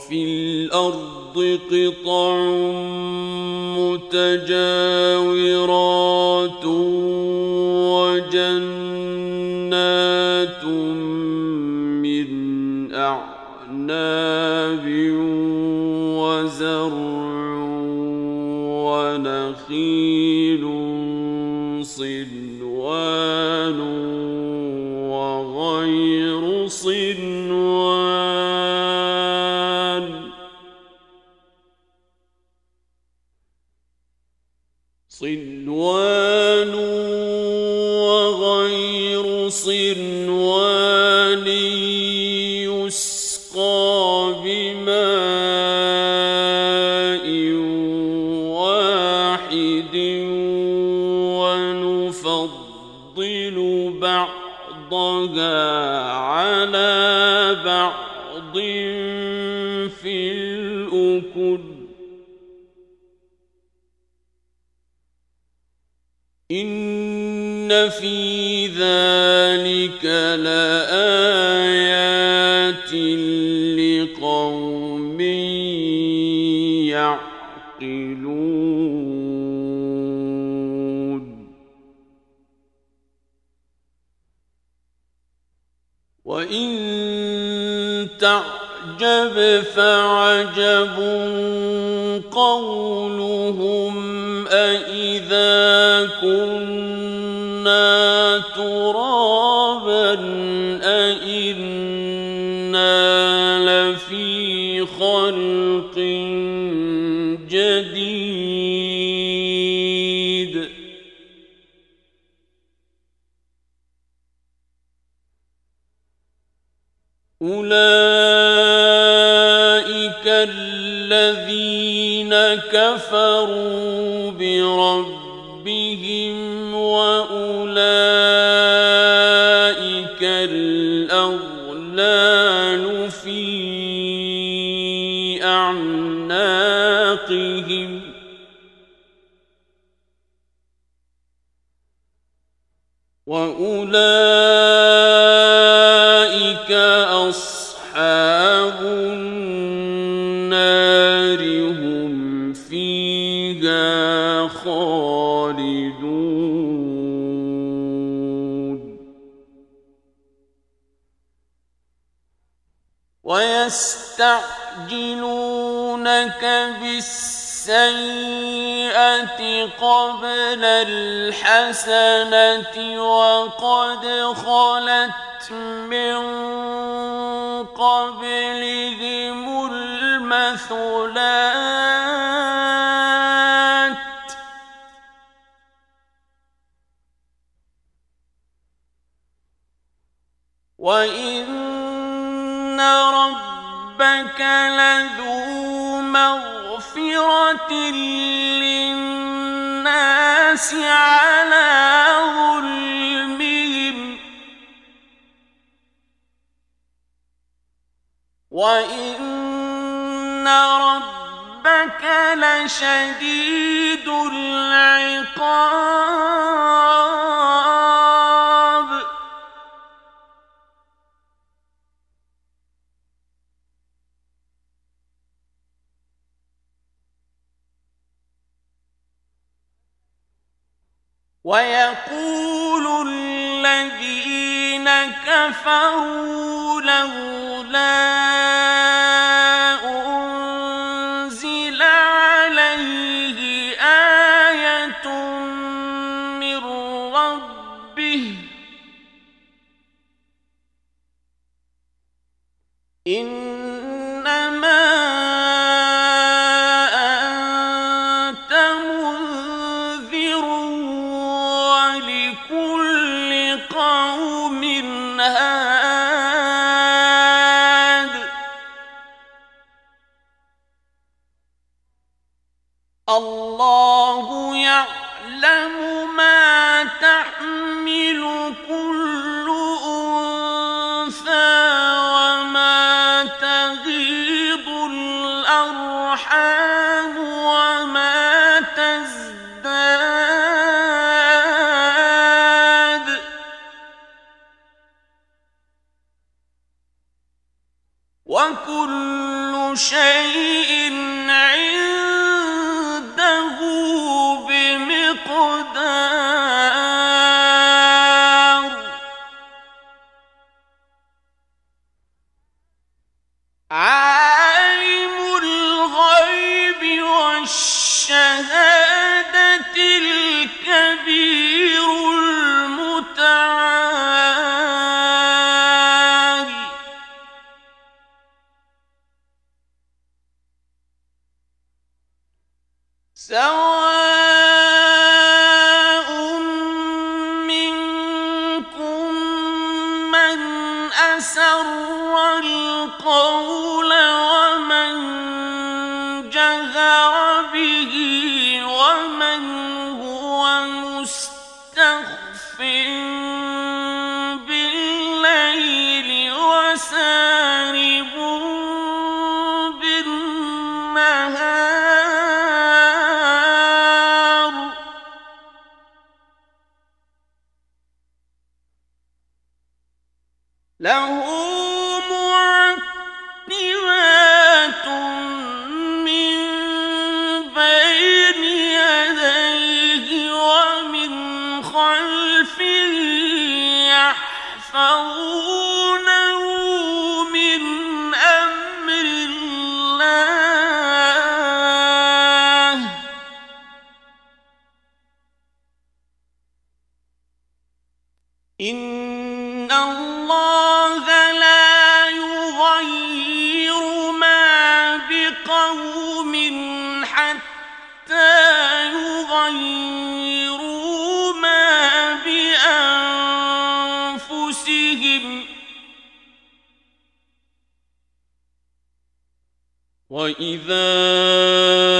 وفي الأرض قطع متجاورات وجنات من أعناب وزرع ونخيل صنوان وغير صنوان الكل. إن في ذلك لآيات لقوم يعقلون. وإن تعقلون تعجب فعجب قولهم أئذا كنت كفروا يستعجلونك بالسيئة قبل الحسنة وقد خلت من قبلهم المثلات. وإن رب ربك لذو مغفرة للناس على ظلمهم. وإن ربك لشديد العقاب. ويقول الذين كفروا لهم وإذا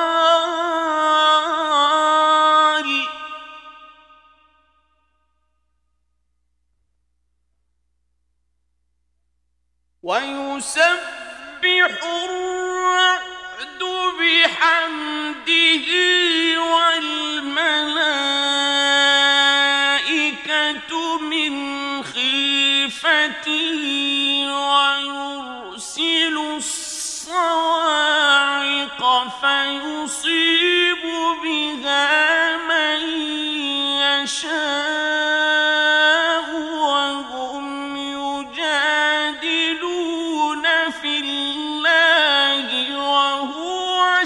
بحمده والملائكة من خيفته ويرسل الصواعق فيصيب بها من يشاء.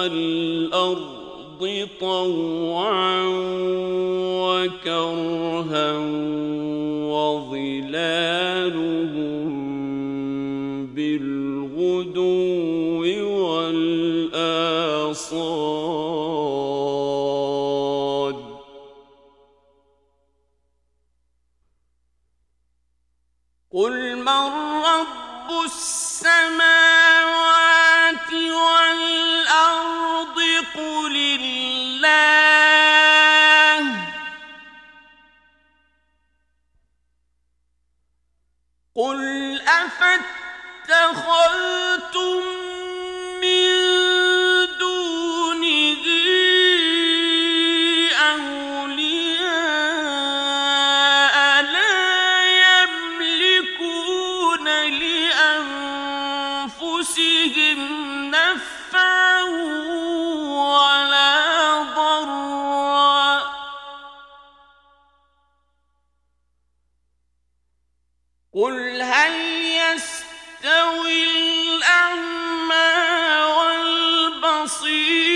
والأرض طوعا وكرها وظلالهم بالغدو والآصال. قل من رب السماوات قل أفتخذتم بصير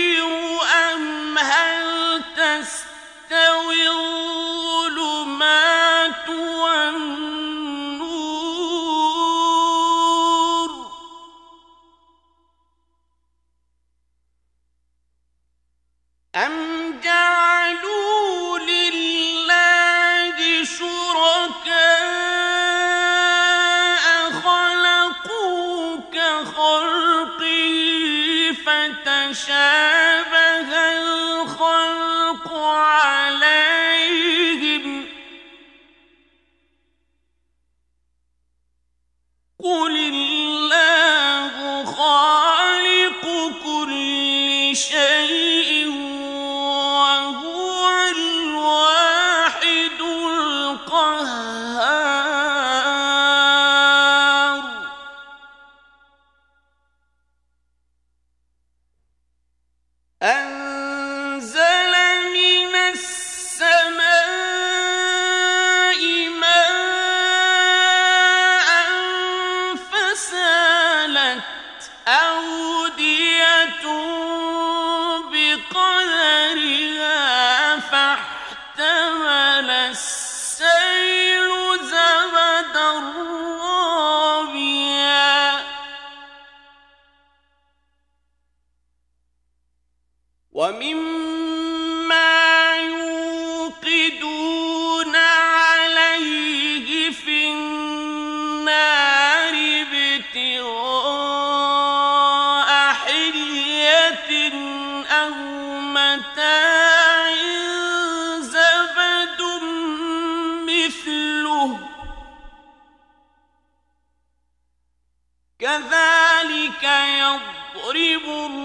أو يُضِلُّ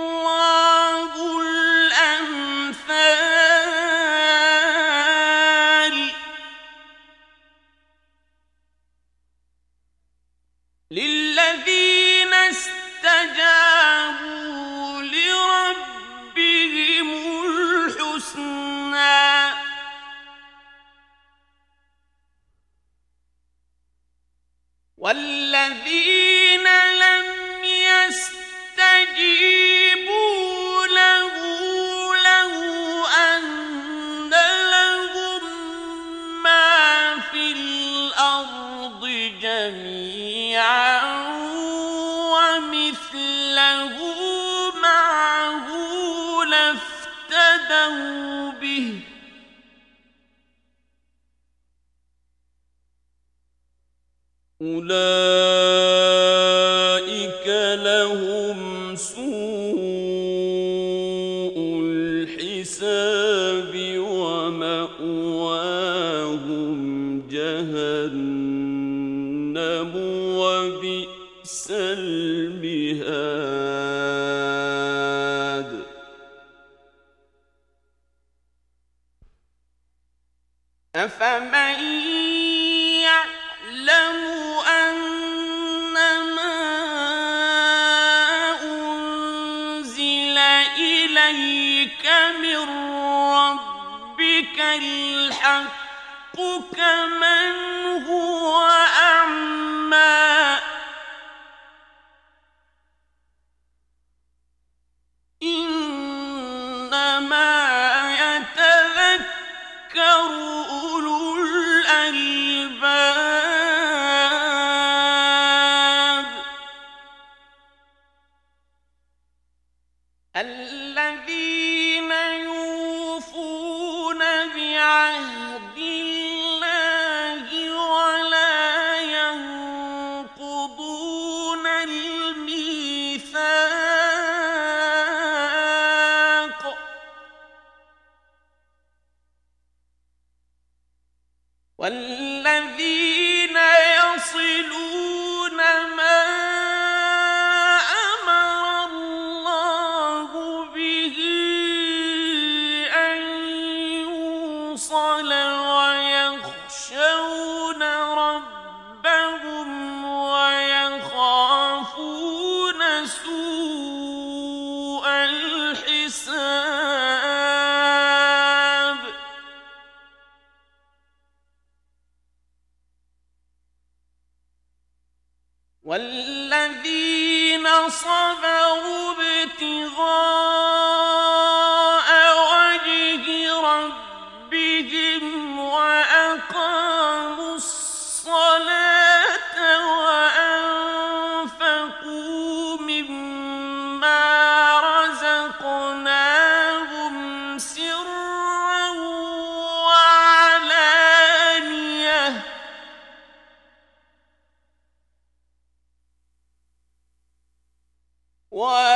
ابتغاء What?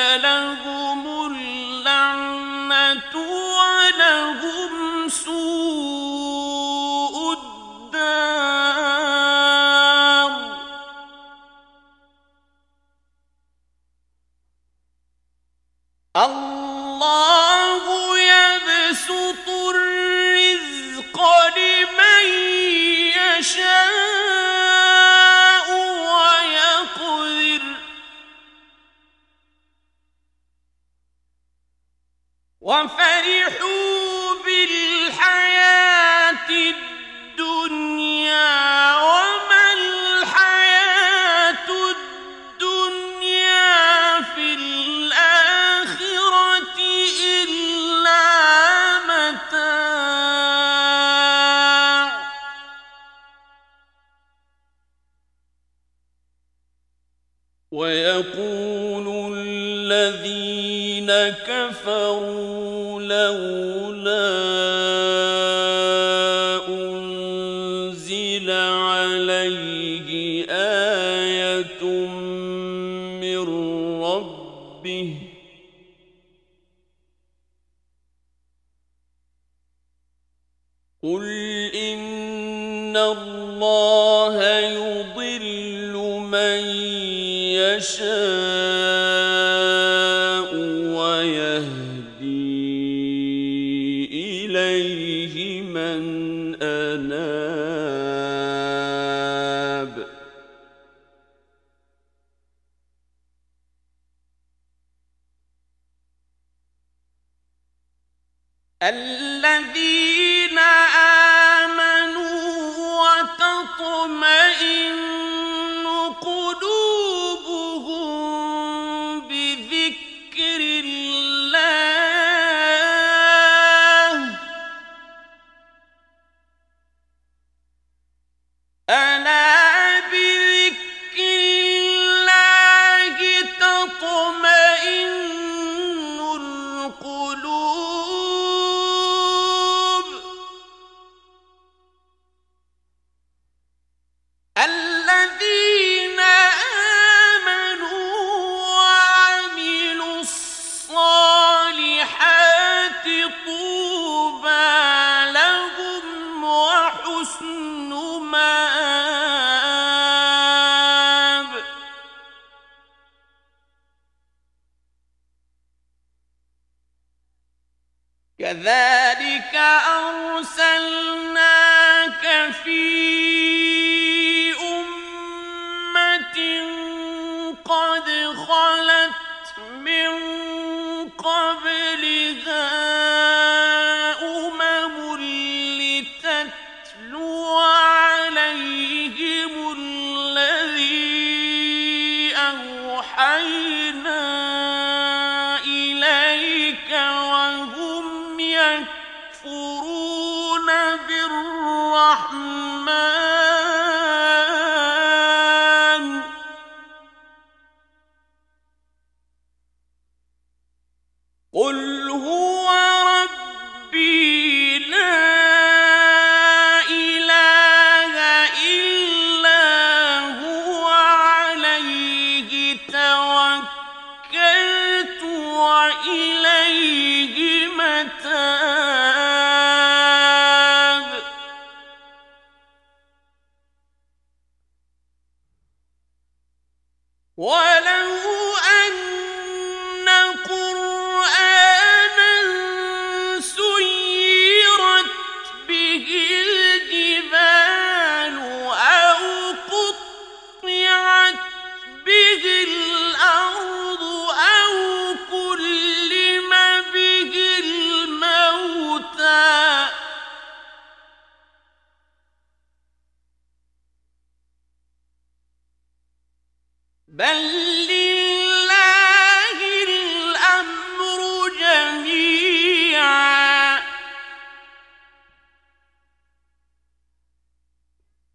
لَا ويقول الذين كفروا لولا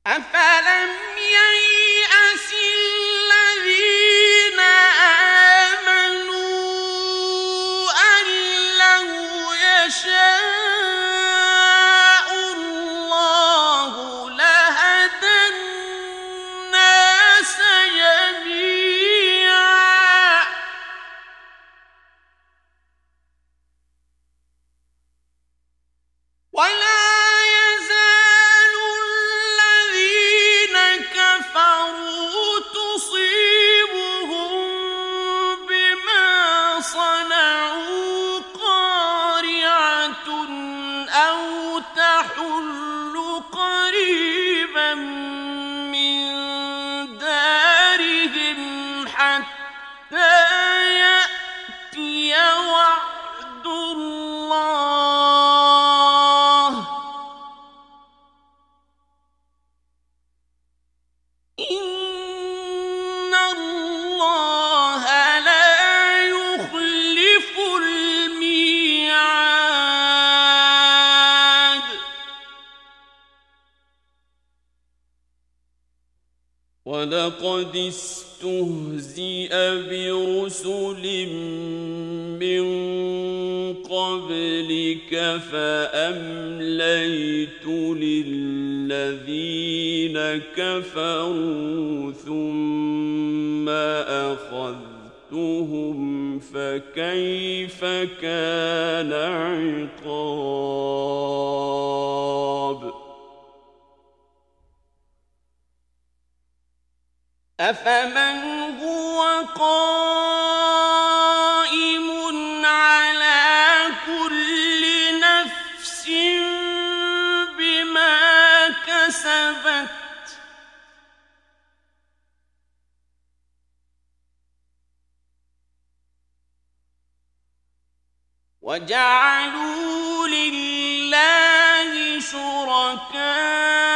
أفلم ولقد استهزئ برسل من قبلك فأمليت للذين كفروا ثم أخذتهم فكيف كان عقاب أفمن هو قائم على كل نفس بما كسبت وجعلوا لله شركاء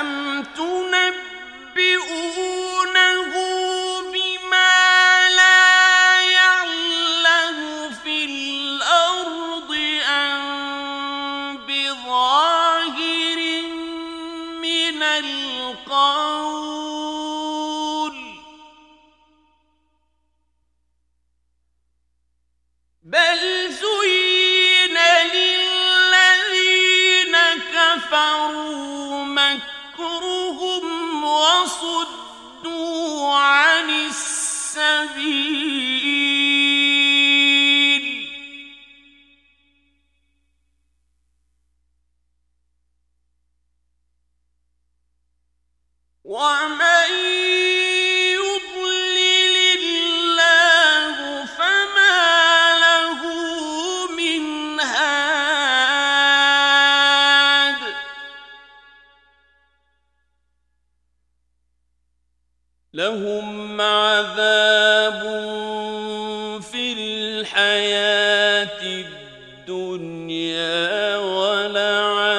أم تنبئون الذي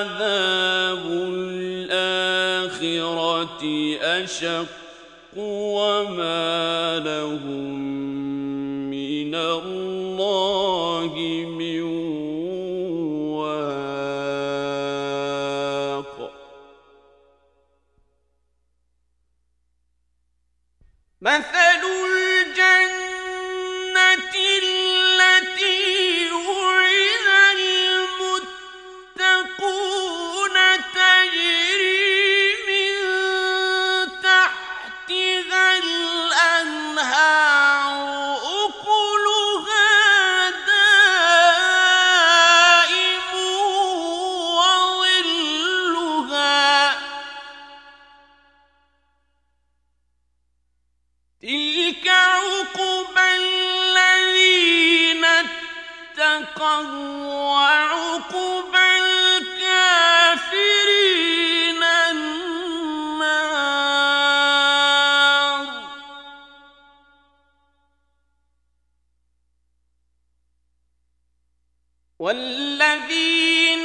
عذاب الآخرة أشق وما لهم الذين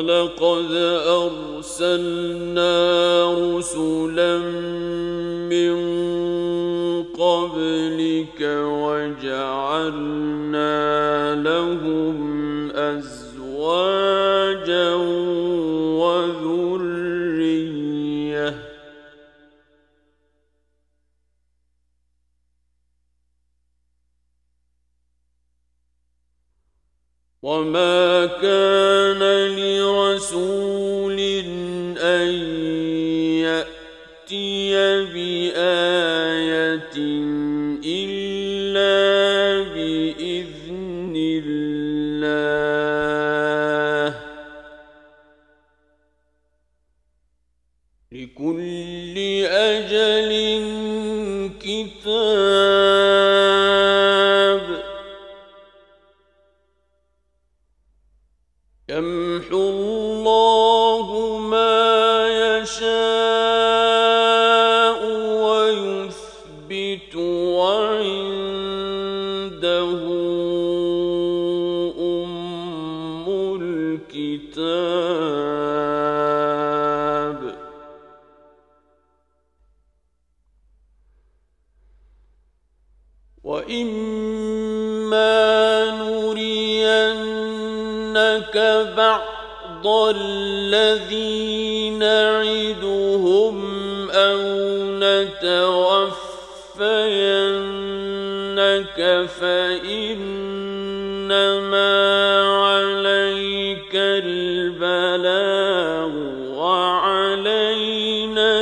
ولقد أرسلنا بآية إلا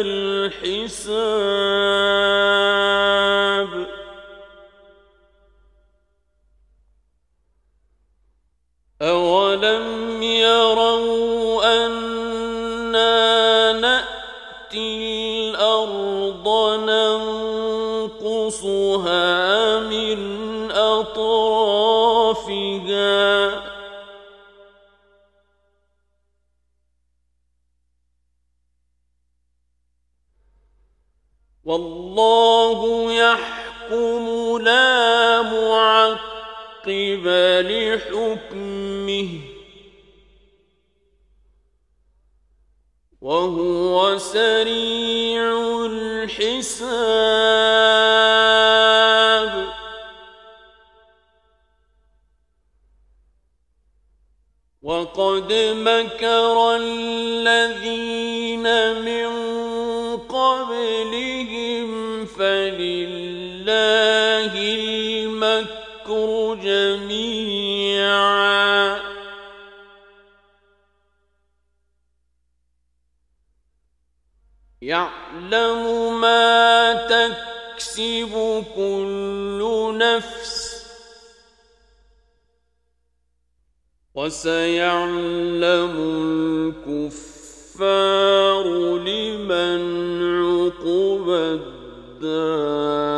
الحساب يعلم ما تكسب كل نفس وسيعلم الكفار لمن عقب الدار